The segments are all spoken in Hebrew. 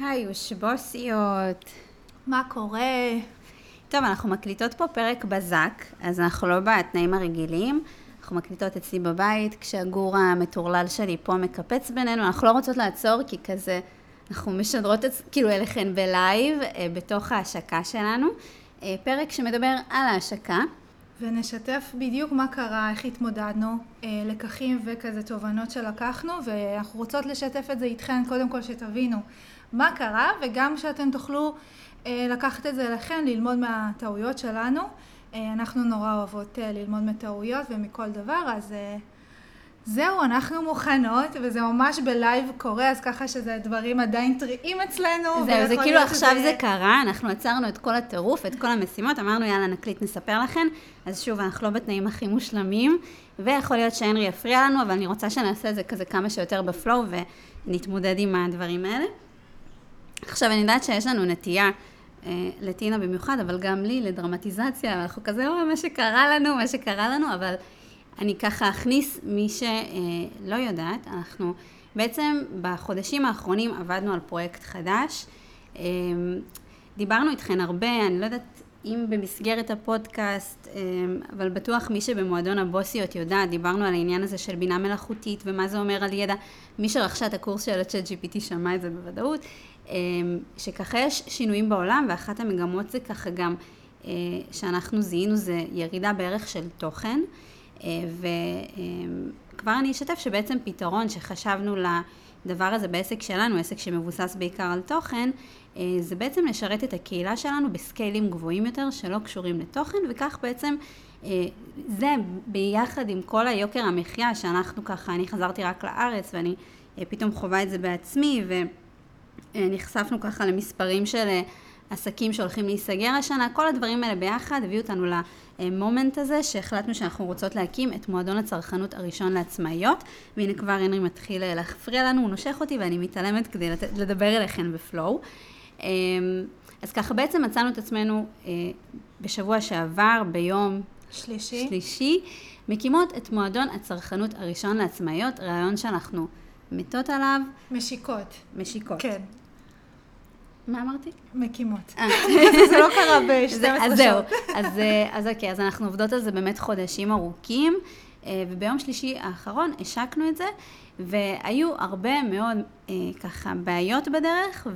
היי, יושבוסיות. מה קורה? טוב, אנחנו מקליטות פה פרק בזק, אז אנחנו לא בתנאים הרגילים. אנחנו מקליטות אצלי בבית, כשהגור המטורלל שלי פה מקפץ בינינו, אנחנו לא רוצות לעצור, כי כזה, אנחנו משדרות את, כאילו אליכן בלייב, אה, בתוך ההשקה שלנו. אה, פרק שמדבר על ההשקה. ונשתף בדיוק מה קרה, איך התמודדנו, אה, לקחים וכזה תובנות שלקחנו, ואנחנו רוצות לשתף את זה איתכן, קודם כל שתבינו מה קרה, וגם שאתם תוכלו אה, לקחת את זה אליכן, ללמוד מהטעויות שלנו. אה, אנחנו נורא אוהבות ללמוד מטעויות ומכל דבר, אז זהו, אנחנו מוכנות, וזה ממש בלייב קורה, אז ככה שזה דברים עדיין טריים אצלנו. זהו, זה כאילו עכשיו זה... זה קרה, אנחנו עצרנו את כל הטירוף, את כל המשימות, אמרנו יאללה נקליט, נספר לכם. אז שוב, אנחנו לא בתנאים הכי מושלמים, ויכול להיות שהנרי יפריע לנו, אבל אני רוצה שנעשה את זה כזה כמה שיותר ב flow, ונתמודד עם הדברים האלה. עכשיו, אני יודעת שיש לנו נטייה, אה, לטינה במיוחד, אבל גם לי, לדרמטיזציה, אנחנו כזה, או, מה שקרה לנו, מה שקרה לנו, אבל... אני ככה אכניס מי שלא יודעת, אנחנו בעצם בחודשים האחרונים עבדנו על פרויקט חדש. אמ, דיברנו איתכן הרבה, אני לא יודעת אם במסגרת הפודקאסט, אבל בטוח מי שבמועדון הבוסיות יודעת, דיברנו על העניין הזה של בינה מלאכותית ומה זה אומר על ידע. מי שרכשה את הקורס של הצ'אט GPT שמע את זה בוודאות, שככה יש שינויים בעולם ואחת המגמות זה ככה גם אה, שאנחנו זיהינו זה ירידה בערך של תוכן. אה, וכבר אני אשתף שבעצם פתרון שחשבנו לדבר הזה בעסק שלנו, עסק שמבוסס בעיקר על תוכן, אה, זה בעצם לשרת את הקהילה שלנו בסקיילים גבוהים יותר שלא קשורים לתוכן, וכך בעצם זה ביחד עם כל היוקר המחיה שאנחנו ככה, אני חזרתי רק לארץ ואני פתאום חווה את זה בעצמי ונחשפנו ככה למספרים של עסקים שהולכים להיסגר השנה, כל הדברים האלה ביחד הביאו אותנו המומנט הזה שהחלטנו שאנחנו רוצות להקים את מועדון הצרכנות הראשון לעצמאיות. והנה כבר הנרי מתחיל אה, להפריע לנו, הוא נושך אותי ואני מתעלמת כדי לדבר אליכן בפלואו. אמ, אז ככה בעצם מצאנו את עצמנו אה, בשבוע שעבר ביום שלישי, שלישי מקימות את מועדון הצרכנות הראשון לעצמאיות, רעיון שאנחנו מתות עליו. משיקות. משיקות. כן. מה אמרתי? מקימות. אה. זה לא קרה ב-12 שעות. אז זהו, אז, אה, אז אוקיי, אז אנחנו עובדות על זה באמת חודשים ארוכים, אה, וביום שלישי האחרון השקנו את זה, והיו הרבה מאוד ככה בעיות בדרך,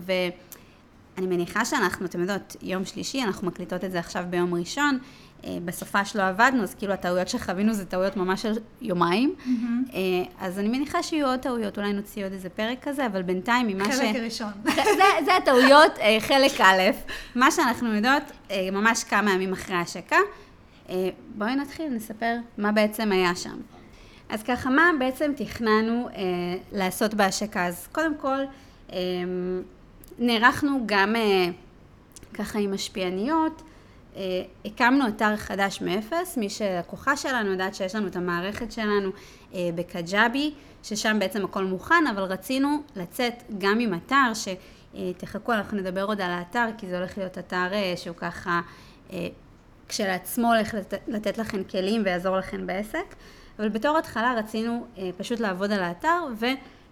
ואני מניחה שאנחנו, אתם יודעות, יום שלישי, אנחנו מקליטות את זה עכשיו ביום ראשון, אה, בסופה שלא עבדנו, אז כאילו הטעויות שחווינו זה טעויות ממש של יומיים. Mm-hmm. אז אני מניחה שיהיו עוד טעויות, אולי נוציא עוד איזה פרק כזה, אבל בינתיים ממה ש... חלק ראשון. זה, זה הטעויות, חלק א', מה שאנחנו יודעות, ממש כמה ימים אחרי ההשקה. בואי נתחיל, נספר מה בעצם היה שם. אז ככה, מה בעצם תכננו אה, לעשות בהשקה? אז קודם כל, אה, נערכנו גם אה, ככה עם משפיעניות, אה, הקמנו אתר חדש מאפס, מי שלקוחה שלנו יודעת שיש לנו את המערכת שלנו אה, בקג'אבי, ששם בעצם הכל מוכן, אבל רצינו לצאת גם עם אתר, שתחכו, אנחנו נדבר עוד על האתר, כי זה הולך להיות אתר שהוא ככה כשלעצמו הולך לתת, לתת לכם כלים ויעזור לכם בעסק, אבל בתור התחלה רצינו פשוט לעבוד על האתר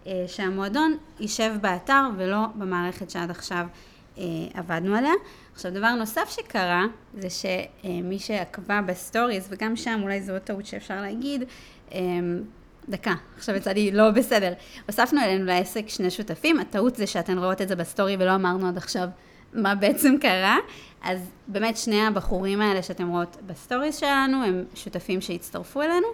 ושהמועדון יישב באתר ולא במערכת שעד עכשיו עבדנו עליה. עכשיו, דבר נוסף שקרה, זה שמי שעקבה בסטוריז, וגם שם אולי זו טעות שאפשר להגיד, דקה, עכשיו יצא לי לא בסדר. הוספנו אלינו לעסק שני שותפים, הטעות זה שאתן רואות את זה בסטורי ולא אמרנו עד עכשיו מה בעצם קרה. אז באמת שני הבחורים האלה שאתם רואות בסטוריז שלנו, הם שותפים שהצטרפו אלינו.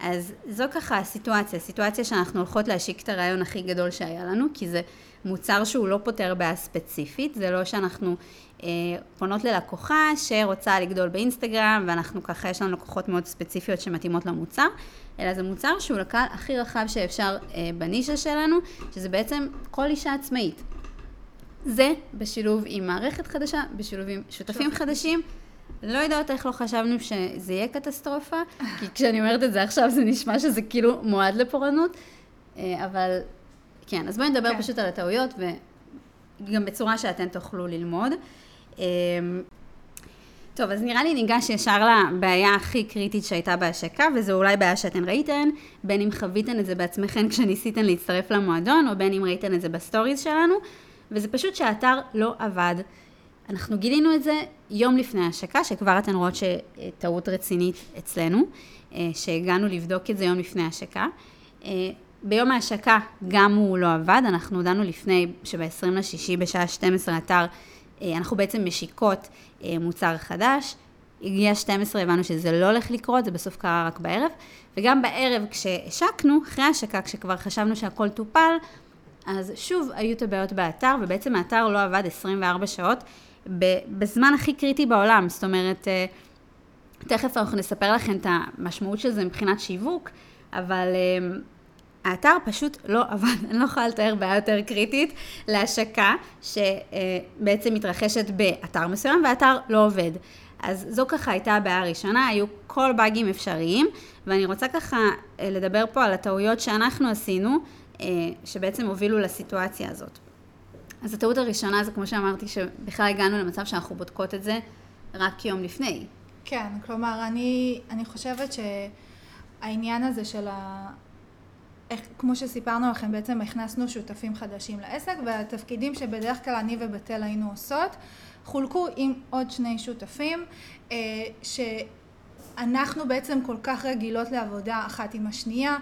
אז זו ככה הסיטואציה, סיטואציה שאנחנו הולכות להשיק את הרעיון הכי גדול שהיה לנו, כי זה מוצר שהוא לא פותר בעיה ספציפית, זה לא שאנחנו אה, פונות ללקוחה שרוצה לגדול באינסטגרם, ואנחנו ככה, יש לנו לקוחות מאוד ספציפיות שמתאימות למוצר, אלא זה מוצר שהוא לקהל הכי רחב שאפשר אה, בנישה שלנו, שזה בעצם כל אישה עצמאית. זה בשילוב עם מערכת חדשה, בשילוב עם שותפים חדשים. לא יודעת איך לא חשבנו שזה יהיה קטסטרופה, כי כשאני אומרת את זה עכשיו זה נשמע שזה כאילו מועד לפורענות, אה, אבל כן, אז בואי נדבר כן. פשוט על הטעויות וגם בצורה שאתן תוכלו ללמוד. אמ, טוב, אז נראה לי ניגש ישר לבעיה הכי קריטית שהייתה בהשקה, וזו אולי בעיה שאתן ראיתן, בין אם חוויתן את זה בעצמכן כשניסיתן להצטרף למועדון, או בין אם ראיתן את זה בסטוריז שלנו, וזה פשוט שהאתר לא עבד. אנחנו גילינו את זה יום לפני ההשקה, שכבר אתן רואות שטעות רצינית אצלנו, אה, שהגענו לבדוק את זה יום לפני ההשקה. אה, ביום ההשקה גם הוא לא עבד, אנחנו הודענו לפני שב-20 לשישי בשעה 12 אתר, אה, אנחנו בעצם משיקות מוצר חדש. הגיע 12, הבנו שזה לא הולך לקרות, זה בסוף קרה רק בערב. וגם בערב כשהשקנו, אחרי ההשקה, כשכבר חשבנו שהכל טופל, אז שוב היו את הבעיות באתר, ובעצם האתר לא עבד 24 שעות, בזמן הכי קריטי בעולם. זאת אומרת, אה, תכף אנחנו נספר לכם את המשמעות של זה מבחינת שיווק, אבל אה, האתר פשוט לא עבד, אני לא יכולה לתאר בעיה יותר קריטית להשקה שבעצם מתרחשת באתר מסוים והאתר לא עובד. אז זו ככה הייתה הבעיה הראשונה, היו כל באגים אפשריים, ואני רוצה ככה אה, לדבר פה על הטעויות שאנחנו עשינו, שבעצם הובילו לסיטואציה הזאת. אז הטעות הראשונה זה כמו שאמרתי, שבכלל הגענו למצב שאנחנו בודקות את זה רק יום לפני. כן, כלומר, אני, אני חושבת שהעניין הזה של ה... איך, כמו שסיפרנו לכם, בעצם הכנסנו שותפים חדשים לעסק, והתפקידים שבדרך כלל אני ובתל היינו עושות, חולקו עם עוד שני שותפים, אה, שאנחנו בעצם כל כך רגילות לעבודה אחת עם השנייה,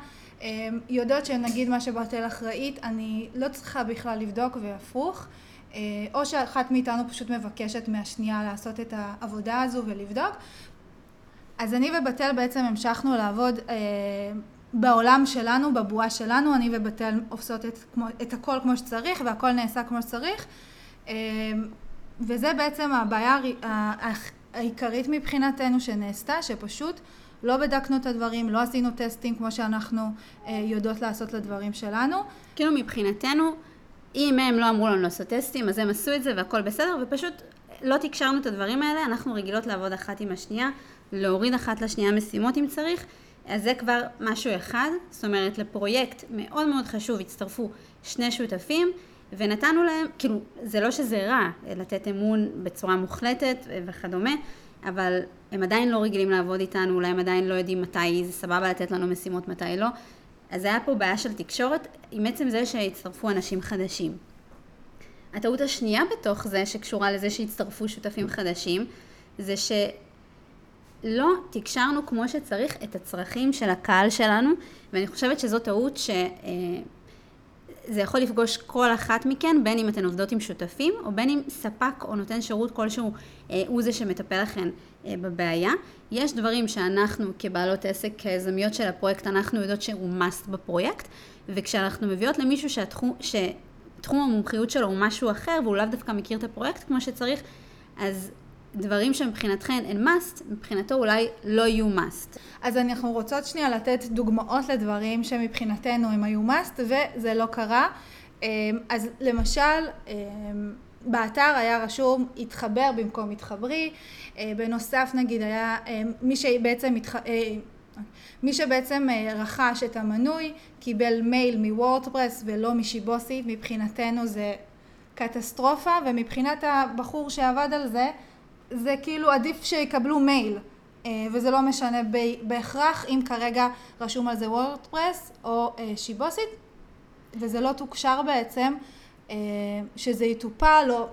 יודעות שנגיד מה שבתל אחראית, אני לא צריכה בכלל לבדוק והפוך, אה, או שאחת מאיתנו פשוט מבקשת מהשנייה לעשות את העבודה הזו ולבדוק. אז אני ובתל בעצם המשכנו לעבוד אה, בעולם שלנו, בבועה שלנו, אני ובתל עושות את, כמו, את הכל כמו שצריך והכל נעשה כמו שצריך. אה, וזה בעצם הבעיה העיקרית מבחינתנו שנעשתה, שפשוט לא בדקנו את הדברים, לא עשינו טסטים כמו שאנחנו אה, יודעות לעשות לדברים שלנו. כאילו מבחינתנו, אם הם לא אמרו לנו לעשות טסטים, אז הם עשו את זה והכל בסדר, ופשוט לא תקשרנו את הדברים האלה, אנחנו רגילות לעבוד אחת עם השנייה, להוריד אחת לשנייה משימות אם צריך, אז זה כבר משהו אחד, זאת אומרת לפרויקט מאוד מאוד חשוב הצטרפו שני שותפים, ונתנו להם, כאילו, זה לא שזה רע לתת אמון בצורה מוחלטת וכדומה, אבל הם עדיין לא רגילים לעבוד איתנו, אולי הם עדיין לא יודעים מתי זה סבבה לתת לנו משימות, מתי לא. אז היה פה בעיה של תקשורת עם עצם זה שהצטרפו אנשים חדשים. הטעות השנייה בתוך זה, שקשורה לזה שהצטרפו שותפים חדשים, זה שלא תקשרנו כמו שצריך את הצרכים של הקהל שלנו, ואני חושבת שזו טעות ש... זה יכול לפגוש כל אחת מכן, בין אם אתן עובדות עם שותפים, או בין אם ספק או נותן שירות כלשהו אה, הוא זה שמטפל לכן אה, בבעיה. יש דברים שאנחנו כבעלות עסק, כזמיות של הפרויקט, אנחנו יודעות שהוא must בפרויקט, וכשאנחנו מביאות למישהו שהתחום, שתחום המומחיות שלו הוא משהו אחר, והוא לאו דווקא מכיר את הפרויקט כמו שצריך, אז דברים שמבחינתכן הן must, מבחינתו אולי לא יהיו must. אז אנחנו רוצות שנייה לתת דוגמאות לדברים שמבחינתנו הם היו must וזה לא קרה. אמ, אז למשל, אמ, באתר היה רשום התחבר במקום התחברי, אה, בנוסף נגיד היה אמ, מי שבעצם התח... אה, מי שבעצם אה, רכש את המנוי קיבל מייל מוורדפרס ולא משיבוסי, מבחינתנו זה קטסטרופה ומבחינת הבחור שעבד על זה זה כאילו עדיף שיקבלו מייל אה, וזה לא משנה בהכרח אם כרגע רשום על זה וורדפרס או אה, שיבוסית וזה לא תוקשר בעצם אה, שזה יטופל או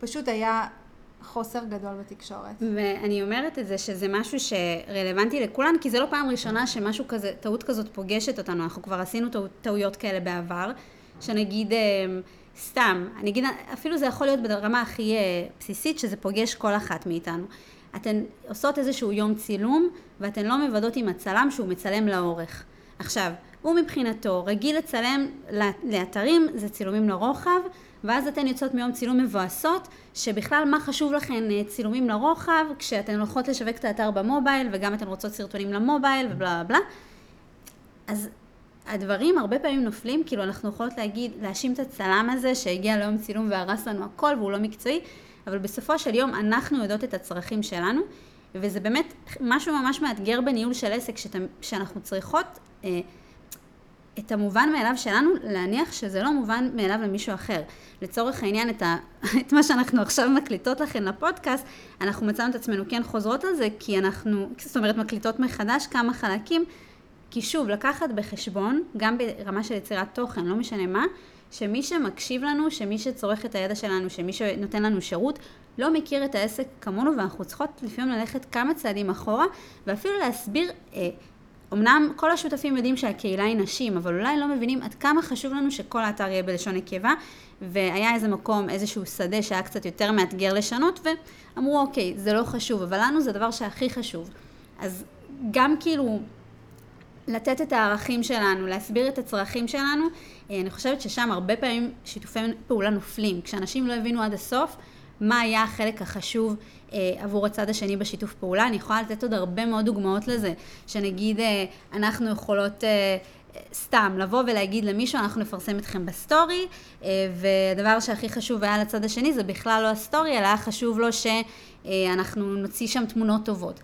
פשוט היה חוסר גדול בתקשורת. ואני אומרת את זה שזה משהו שרלוונטי לכולן, כי זה לא פעם ראשונה שמשהו כזה, טעות כזאת פוגשת אותנו, אנחנו כבר עשינו טעויות כאלה בעבר, שנגיד סתם, אני אגיד, אפילו זה יכול להיות ברמה הכי אה, בסיסית, שזה פוגש כל אחת מאיתנו. אתן עושות איזשהו יום צילום, ואתן לא מוודאות עם הצלם שהוא מצלם לאורך. עכשיו, הוא מבחינתו רגיל לצלם לאתרים, זה צילומים לרוחב, ואז אתן יוצאות מיום צילום מבואסות, שבכלל מה חשוב לכן אה, צילומים לרוחב, כשאתן הולכות לשווק את האתר במובייל, וגם אתן רוצות סרטונים למובייל, ובלה בלה בלה. אז הדברים הרבה פעמים נופלים, כאילו אנחנו יכולות להגיד, להאשים את הצלם הזה שהגיע ליום צילום והרס לנו הכל והוא לא מקצועי, אבל בסופו של יום אנחנו יודעות את הצרכים שלנו, וזה באמת משהו ממש מאתגר בניהול של עסק, שאת, שאנחנו צריכות אה, את המובן מאליו שלנו להניח שזה לא מובן מאליו למישהו אחר. לצורך העניין, את, ה, את מה שאנחנו עכשיו מקליטות לכם לפודקאסט, אנחנו מצאנו את עצמנו כן חוזרות על זה, כי אנחנו, זאת אומרת, מקליטות מחדש כמה חלקים. כי שוב, לקחת בחשבון, גם ברמה של יצירת תוכן, לא משנה מה, שמי שמקשיב לנו, שמי שצורך את הידע שלנו, שמי שנותן לנו שירות, לא מכיר את העסק כמונו, ואנחנו צריכות לפעמים ללכת כמה צעדים אחורה, ואפילו להסביר, אה, אמנם כל השותפים יודעים שהקהילה היא נשים, אבל אולי לא מבינים עד כמה חשוב לנו שכל האתר יהיה בלשון נקבה, והיה איזה מקום, איזשהו שדה שהיה קצת יותר מאתגר לשנות, ואמרו, אוקיי, זה לא חשוב, אבל לנו זה הדבר שהכי חשוב. אז גם כאילו... לתת את הערכים שלנו, להסביר את הצרכים שלנו, אה, אני חושבת ששם הרבה פעמים שיתופי פעולה נופלים. כשאנשים לא הבינו עד הסוף מה היה החלק החשוב אה, עבור הצד השני בשיתוף פעולה, אני יכולה לתת עוד הרבה מאוד דוגמאות לזה, שנגיד אה, אנחנו יכולות... סתם, לבוא ולהגיד למישהו, אנחנו נפרסם אתכם בסטורי, והדבר שהכי חשוב היה לצד השני זה בכלל לא הסטורי, אלא היה חשוב לו שאנחנו נוציא שם תמונות טובות.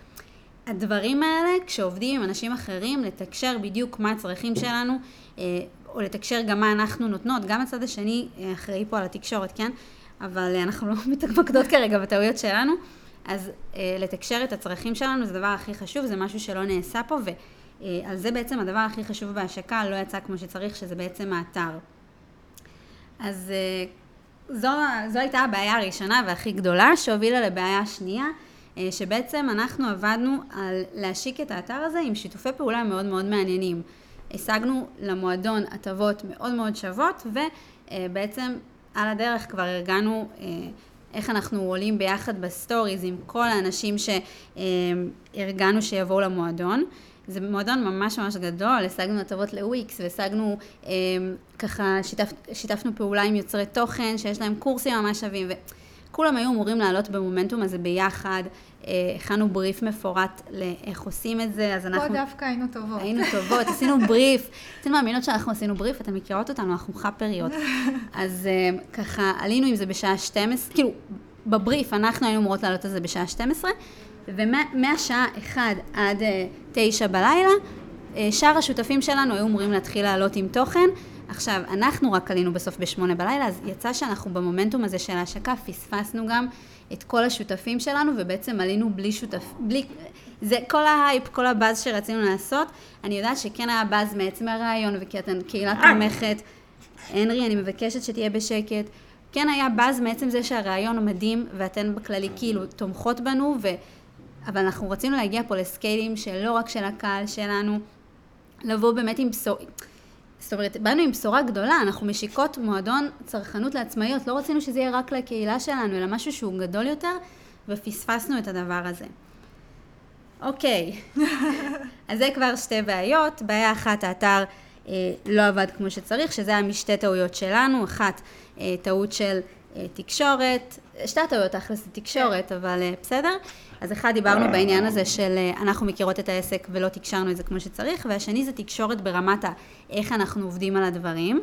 הדברים האלה, כשעובדים עם אנשים אחרים, לתקשר בדיוק מה הצרכים שלנו, אה, או לתקשר גם מה אנחנו נותנות, גם הצד השני אה, אחראי פה על התקשורת, כן? אבל אה, אנחנו לא מתמקדות כרגע בטעויות שלנו, אז לתקשר את הצרכים שלנו זה הדבר הכי חשוב, זה משהו שלא נעשה פה, ועל זה בעצם הדבר הכי חשוב בהשקה לא יצא כמו שצריך, שזה בעצם האתר. אז זו, זו הייתה הבעיה הראשונה והכי גדולה, שהובילה לבעיה השנייה. אה, שבעצם אנחנו עבדנו על להשיק את האתר הזה עם שיתופי פעולה מאוד מאוד מעניינים. השגנו למועדון הטבות מאוד מאוד שוות, ובעצם על הדרך כבר ארגנו אה, איך אנחנו עולים ביחד בסטוריז עם כל האנשים שארגנו שיבואו למועדון. זה מועדון ממש ממש גדול, השגנו הטבות לוויקס והשגנו, אה, ככה שיתפ, שיתפנו פעולה עם יוצרי תוכן שיש להם קורסים ממש שווים. וכולם היו אמורים לעלות במומנטום הזה ביחד, אה, הכנו בריף מפורט לאיך עושים את זה, אז אנחנו... פה דווקא היינו טובות. היינו טובות, עשינו בריף. אתן מאמינות שאנחנו עשינו בריף? אתן מכירות אותנו, אנחנו חאפריות. אז אה, ככה, עלינו עם זה בשעה 12, כאילו, בבריף אנחנו היינו אמורות לעלות על זה בשעה 12, ומהשעה 1 עד 9 אה, בלילה, שאר השותפים שלנו היו אמורים להתחיל לעלות עם תוכן. עכשיו, אנחנו רק עלינו בסוף בשמונה בלילה, אז יצא שאנחנו במומנטום הזה של ההשקה פספסנו גם את כל השותפים שלנו, ובעצם עלינו בלי שותף, בלי, זה כל ההייפ, כל הבאז שרצינו לעשות. אני יודעת שכן היה באז מעצם הרעיון, וכי אתן קהילה תומכת. הנרי, אני מבקשת שתהיה בשקט. כן היה באז מעצם זה שהרעיון מדהים, ואתן בכללי כאילו תומכות בנו, ו... אבל אנחנו רצינו להגיע פה לסקיילים שלא רק של הקהל שלנו, לבוא באמת עם בשור... זאת אומרת, באנו עם בשורה גדולה, אנחנו משיקות מועדון צרכנות לעצמאיות, לא רצינו שזה יהיה רק לקהילה שלנו, אלא משהו שהוא גדול יותר, ופספסנו את הדבר הזה. אוקיי, אז זה כבר שתי בעיות. בעיה אחת, האתר אה, לא עבד כמו שצריך, שזה היה משתי טעויות שלנו. אחת, אה, טעות של אה, תקשורת, שתי הטעויות תכלס זה תקשורת, כן. אבל אה, בסדר. אז אחד, דיברנו בעניין הזה של אה, אנחנו מכירות את העסק ולא תקשרנו את זה כמו שצריך, והשני זה תקשורת ברמת איך אנחנו עובדים על הדברים.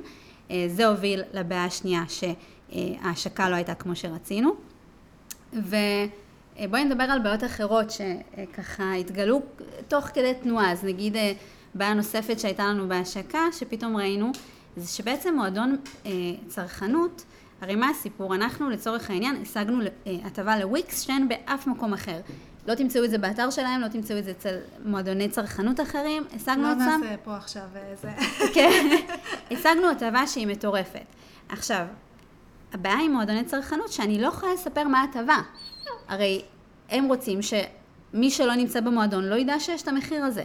אה, זה הוביל לבעיה השנייה שההשקה לא הייתה כמו שרצינו. ובואי נדבר על בעיות אחרות שככה התגלו תוך כדי תנועה. אז נגיד בעיה נוספת שהייתה לנו בהשקה, שפתאום ראינו, זה שבעצם מועדון צרכנות, הרי מה הסיפור? אנחנו לצורך העניין השגנו אה, הטבה לוויקס שאין באף מקום אחר. לא תמצאו את זה באתר שלהם, לא תמצאו את זה אצל מועדוני צרכנות אחרים, השגנו זה. לא נעשה פה עכשיו איזה... אה, כן, השגנו הטבה שהיא מטורפת. עכשיו, הבעיה עם מועדוני צרכנות שאני לא יכולה לספר מה ההטבה. הרי הם רוצים שמי שלא נמצא במועדון לא ידע שיש את המחיר הזה.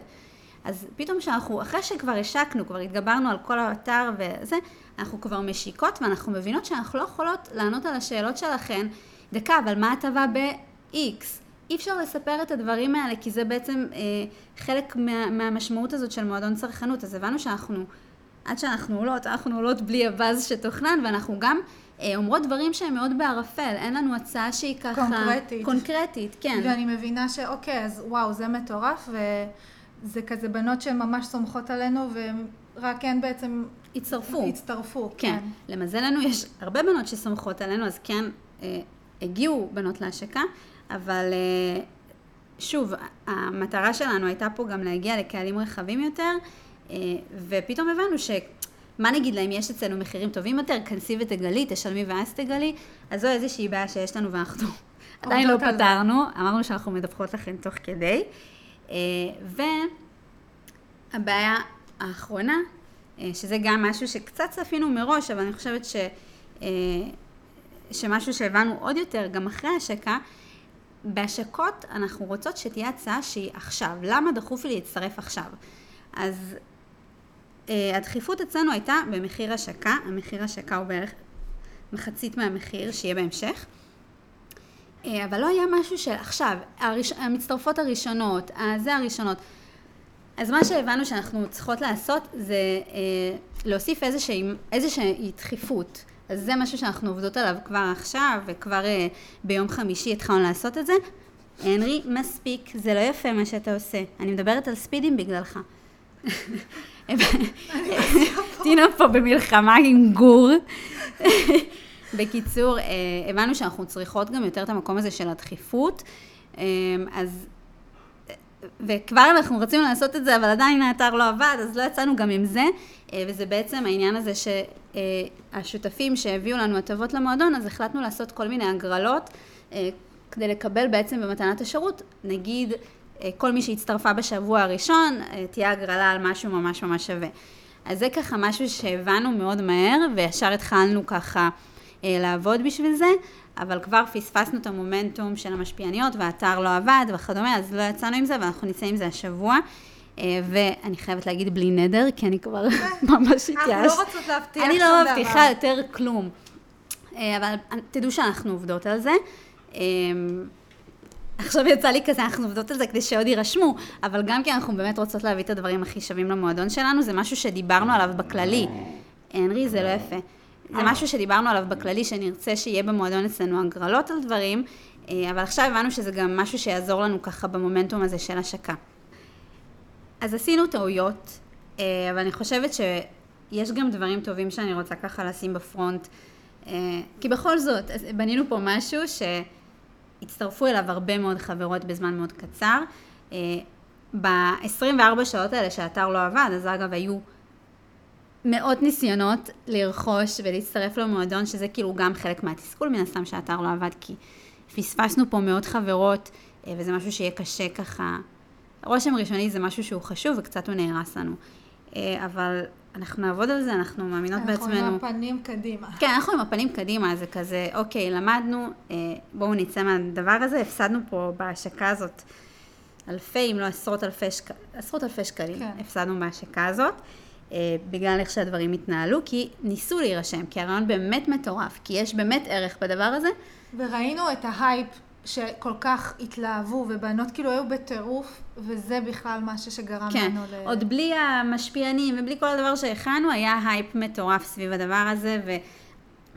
אז פתאום שאנחנו, אחרי שכבר השקנו, כבר התגברנו על כל האתר וזה, אנחנו כבר משיקות ואנחנו מבינות שאנחנו לא יכולות לענות על השאלות שלכן, דקה, אבל מה ההטבה ב-X? אי אפשר לספר את הדברים האלה, כי זה בעצם אה, חלק מה, מהמשמעות הזאת של מועדון צרכנות. אז הבנו שאנחנו, עד שאנחנו עולות, אנחנו עולות בלי הבאז שתוכנן, ואנחנו גם אה, אומרות דברים שהם מאוד בערפל. אין לנו הצעה שהיא ככה... קונקרטית. קונקרטית, כן. ואני מבינה שאוקיי, אז וואו, זה מטורף, וזה כזה בנות שהן ממש סומכות עלינו, ורק הן בעצם הצטרפו. הצטרפו, כן. כן. למזלנו יש הרבה בנות שסומכות עלינו, אז כן, אה, הגיעו בנות להשקה, אבל אה, שוב, המטרה שלנו הייתה פה גם להגיע לקהלים רחבים יותר, אה, ופתאום הבנו ש... מה נגיד להם, יש אצלנו מחירים טובים יותר, כנסי ותגלי, תשלמי ואז תגלי, אז זו איזושהי בעיה שיש לנו ואנחנו עדיין לא פתרנו, אמרנו שאנחנו מדווחות לכם תוך כדי. אה, והבעיה האחרונה אה, שזה גם משהו שקצת צפינו מראש, אבל אני חושבת ש, אה, שמשהו שהבנו עוד יותר, גם אחרי ההשקה, בהשקות אנחנו רוצות שתהיה הצעה שהיא עכשיו. למה דחוף לי להצטרף עכשיו? אז הדחיפות אצלנו הייתה במחיר השקה, המחיר השקה הוא בערך מחצית מהמחיר שיהיה בהמשך. אבל לא היה משהו של עכשיו, הראש... המצטרפות הראשונות, זה הראשונות. אז מה שהבנו שאנחנו צריכות לעשות זה אה, להוסיף איזושהי, איזושהי דחיפות. אז זה משהו שאנחנו עובדות עליו כבר עכשיו, וכבר אה, ביום חמישי התחלנו לעשות את זה. הנרי, מספיק, זה לא יפה מה שאתה עושה. אני מדברת על ספידים בגללך. טינה פה במלחמה עם גור. בקיצור, אה, הבנו שאנחנו צריכות גם יותר את המקום הזה של הדחיפות. אה, אז וכבר אנחנו רצינו לעשות את זה, אבל עדיין האתר לא עבד, אז לא יצאנו גם עם זה, אה, וזה בעצם העניין הזה שהשותפים שהביאו לנו הטבות למועדון, אז החלטנו לעשות כל מיני הגרלות אה, כדי לקבל בעצם במתנת השירות, נגיד אה, כל מי שהצטרפה בשבוע הראשון, תהיה הגרלה על משהו ממש ממש שווה. אז זה ככה משהו שהבנו מאוד מהר, וישר התחלנו ככה לעבוד בשביל זה. אבל כבר פספסנו את המומנטום של המשפיעניות והאתר לא עבד וכדומה, אז לא יצאנו עם זה ואנחנו נצא עם זה השבוע. אה, ואני חייבת להגיד בלי נדר, כי אני כבר ממש התייאשת. אנחנו לא רוצות להבטיח שום דבר. אני לא מבטיחה יותר כלום. אה, אבל תדעו שאנחנו עובדות על זה. אה, עכשיו יצא לי כזה, אנחנו עובדות על זה כדי שעוד יירשמו, אבל גם כי אנחנו באמת רוצות להביא את הדברים הכי שווים למועדון שלנו, זה משהו שדיברנו עליו בכללי. הנרי, זה לא יפה. זה משהו שדיברנו עליו בכללי, שנרצה שיהיה במועדון אצלנו הגרלות על דברים, אה, אבל עכשיו הבנו שזה גם משהו שיעזור לנו ככה במומנטום הזה של השקה. אז עשינו טעויות, אה, אבל אני חושבת שיש גם דברים טובים שאני רוצה ככה לשים בפרונט, אה, כי בכל זאת, בנינו פה משהו שהצטרפו אליו הרבה מאוד חברות בזמן מאוד קצר. ב-24 שעות האלה שהאתר לא עבד, אז אגב היו מאות ניסיונות לרכוש ולהצטרף למועדון, שזה כאילו גם חלק מהתסכול מן הסתם שהאתר לא עבד, כי פספסנו פה מאות חברות, אה, וזה משהו שיהיה קשה ככה. רושם ראשוני זה משהו שהוא חשוב וקצת הוא נהרס לנו. אה, אבל אנחנו נעבוד על זה, אנחנו מאמינות אנחנו בעצמנו. אנחנו עם הפנים קדימה. כן, אנחנו עם הפנים קדימה, זה כזה, אוקיי, למדנו, אה, בואו נצא מהדבר הזה, הפסדנו פה בהשקה הזאת אלפי, אם לא עשרות אלפי, שק... עשרות אלפי שקלים, כן. הפסדנו בהשקה הזאת. אה, בגלל איך שהדברים התנהלו, כי ניסו להירשם, כי הרעיון באמת מטורף, כי יש באמת ערך בדבר הזה. וראינו את ההייפ שכל כך התלהבו, ובנות כאילו היו בטירוף, וזה בכלל משהו שגרם כן, לנו ל... כן, עוד בלי המשפיענים ובלי כל הדבר שהכנו, היה הייפ מטורף סביב הדבר הזה,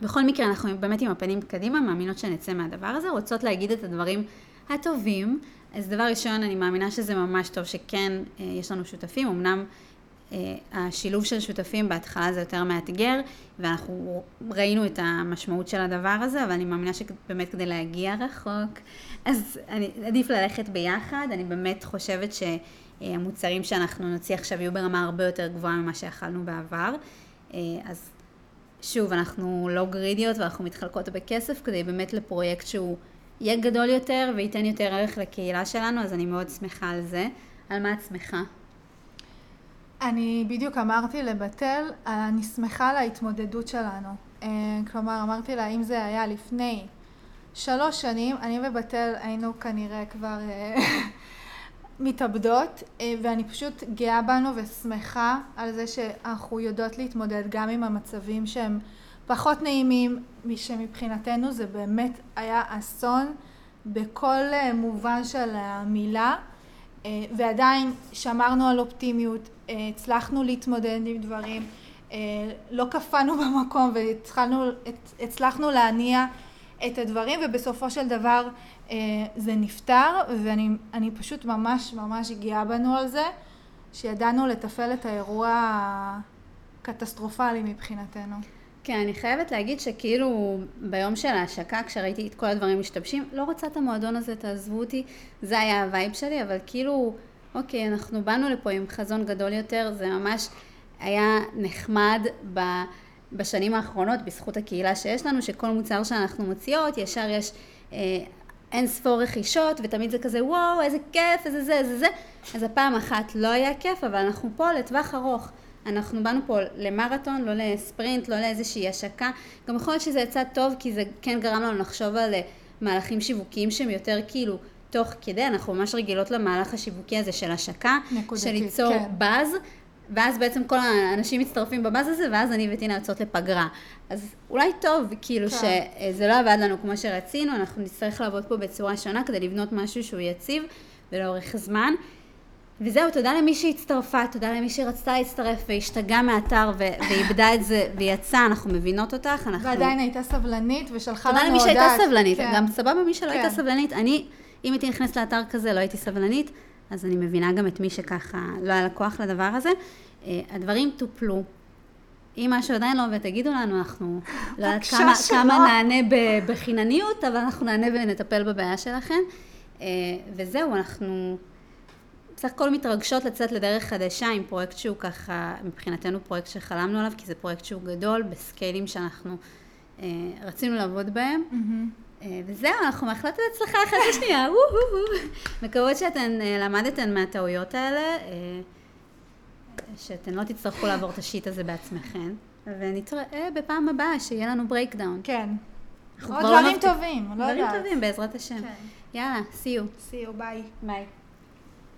ובכל מקרה אנחנו באמת עם הפנים קדימה, מאמינות שנצא מהדבר הזה, רוצות להגיד את הדברים הטובים. אז דבר ראשון, אני מאמינה שזה ממש טוב שכן אה, יש לנו שותפים, אמנם השילוב של שותפים בהתחלה זה יותר מאתגר, ואנחנו ראינו את המשמעות של הדבר הזה, אבל אני מאמינה שבאמת כדי להגיע רחוק, אז אני, עדיף ללכת ביחד. אני באמת חושבת שהמוצרים שאנחנו נוציא עכשיו יהיו ברמה הרבה יותר גבוהה ממה שיכלנו בעבר. אה, אז שוב, אנחנו לא גרידיות ואנחנו מתחלקות בכסף כדי באמת לפרויקט שהוא יהיה גדול יותר וייתן יותר ערך לקהילה שלנו, אז אני מאוד שמחה על זה. על מה את שמחה? אני בדיוק אמרתי לבתל, אני שמחה על ההתמודדות שלנו. אה, כלומר, אמרתי לה, אם זה היה לפני שלוש שנים, אני ובתל היינו כנראה כבר אה, מתאבדות, אה, ואני פשוט גאה בנו ושמחה על זה שאנחנו יודעות להתמודד גם עם המצבים שהם פחות נעימים, שמבחינתנו זה באמת היה אסון בכל מובן של המילה. ועדיין שמרנו על אופטימיות, הצלחנו להתמודד עם דברים, אה, לא קפאנו במקום והצלחנו להניע את הדברים ובסופו של דבר אה, זה נפתר ואני פשוט ממש ממש גאה בנו על זה שידענו לתפעל את האירוע הקטסטרופלי מבחינתנו. כן, אני חייבת להגיד שכאילו ביום של ההשקה, כשראיתי את כל הדברים משתבשים, לא רוצה את המועדון הזה, תעזבו אותי, זה היה ה vibe שלי, אבל כאילו אוקיי, אנחנו באנו לפה עם חזון גדול יותר, זה ממש היה נחמד ב... בשנים האחרונות, בזכות הקהילה שיש לנו, שכל מוצר שאנחנו מוציאות, ישר יש אה, אין ספור רכישות, ותמיד זה כזה, וואו, איזה כיף, איזה זה, איזה זה. אז הפעם אחת לא היה כיף, אבל אנחנו פה לטווח ארוך. אנחנו באנו פה למרתון, לא לספרינט, לא לאיזושהי השקה. גם יכול להיות שזה יצא טוב, כי זה כן גרם לנו לחשוב על אה, מהלכים שיווקיים שהם יותר כאילו תוך כדי, אנחנו ממש רגילות למהלך השיווקי הזה של השקה, נקודתית, של ליצור כן. באז, ואז בעצם כל האנשים מצטרפים בבאז הזה, ואז אני וטינה יוצאות לפגרה. אז אולי טוב, כאילו, כן. שזה לא עבד לנו כמו שרצינו, אנחנו נצטרך לעבוד פה בצורה שונה כדי לבנות משהו שהוא יציב ולאורך זמן. וזהו, תודה למי שהצטרפה, תודה למי שרצתה להצטרף והשתגעה מהאתר ו- ואיבדה את זה ויצאה, אנחנו מבינות אותך, אנחנו... ועדיין הייתה סבלנית ושלחה לנו תודה הודעה. למי שהייתה סבלנית, כן. גם סבבה מי שלא הייתה כן. סבלנית, אני, אם הייתי נכנסת לאתר כזה, לא הייתי סבלנית, אז אני מבינה גם את מי שככה לא היה לה כוח לדבר הזה. אה, הדברים טופלו. אם משהו עדיין לא עובד, תגידו לנו, אנחנו לא יודעת כמה. כמה נענה בחינניות, אבל אנחנו נענה ונטפל בבעיה שלכם. אה, וזהו, אנחנו בסך הכל מתרגשות לצאת לדרך חדשה עם פרויקט שהוא ככה, מבחינתנו פרויקט שחלמנו עליו, כי זה פרויקט שהוא גדול, בסקיילים שאנחנו אה, רצינו לעבוד בהם. מהמם. אה, וזהו, אנחנו מאחלות את הצלחה אחת לשנייה. מקוות שאתן אה, למדתן מהטעויות האלה, אה, שאתן לא תצטרכו לעבור את השיט הזה בעצמכן, ונתראה בפעם הבאה, שיהיה לנו breakdown. כן. עוד לא דברים טובים, לא דברים יודעת. טובים, בעזרת השם. כן. יאללה, see you. See you, ביי. ביי.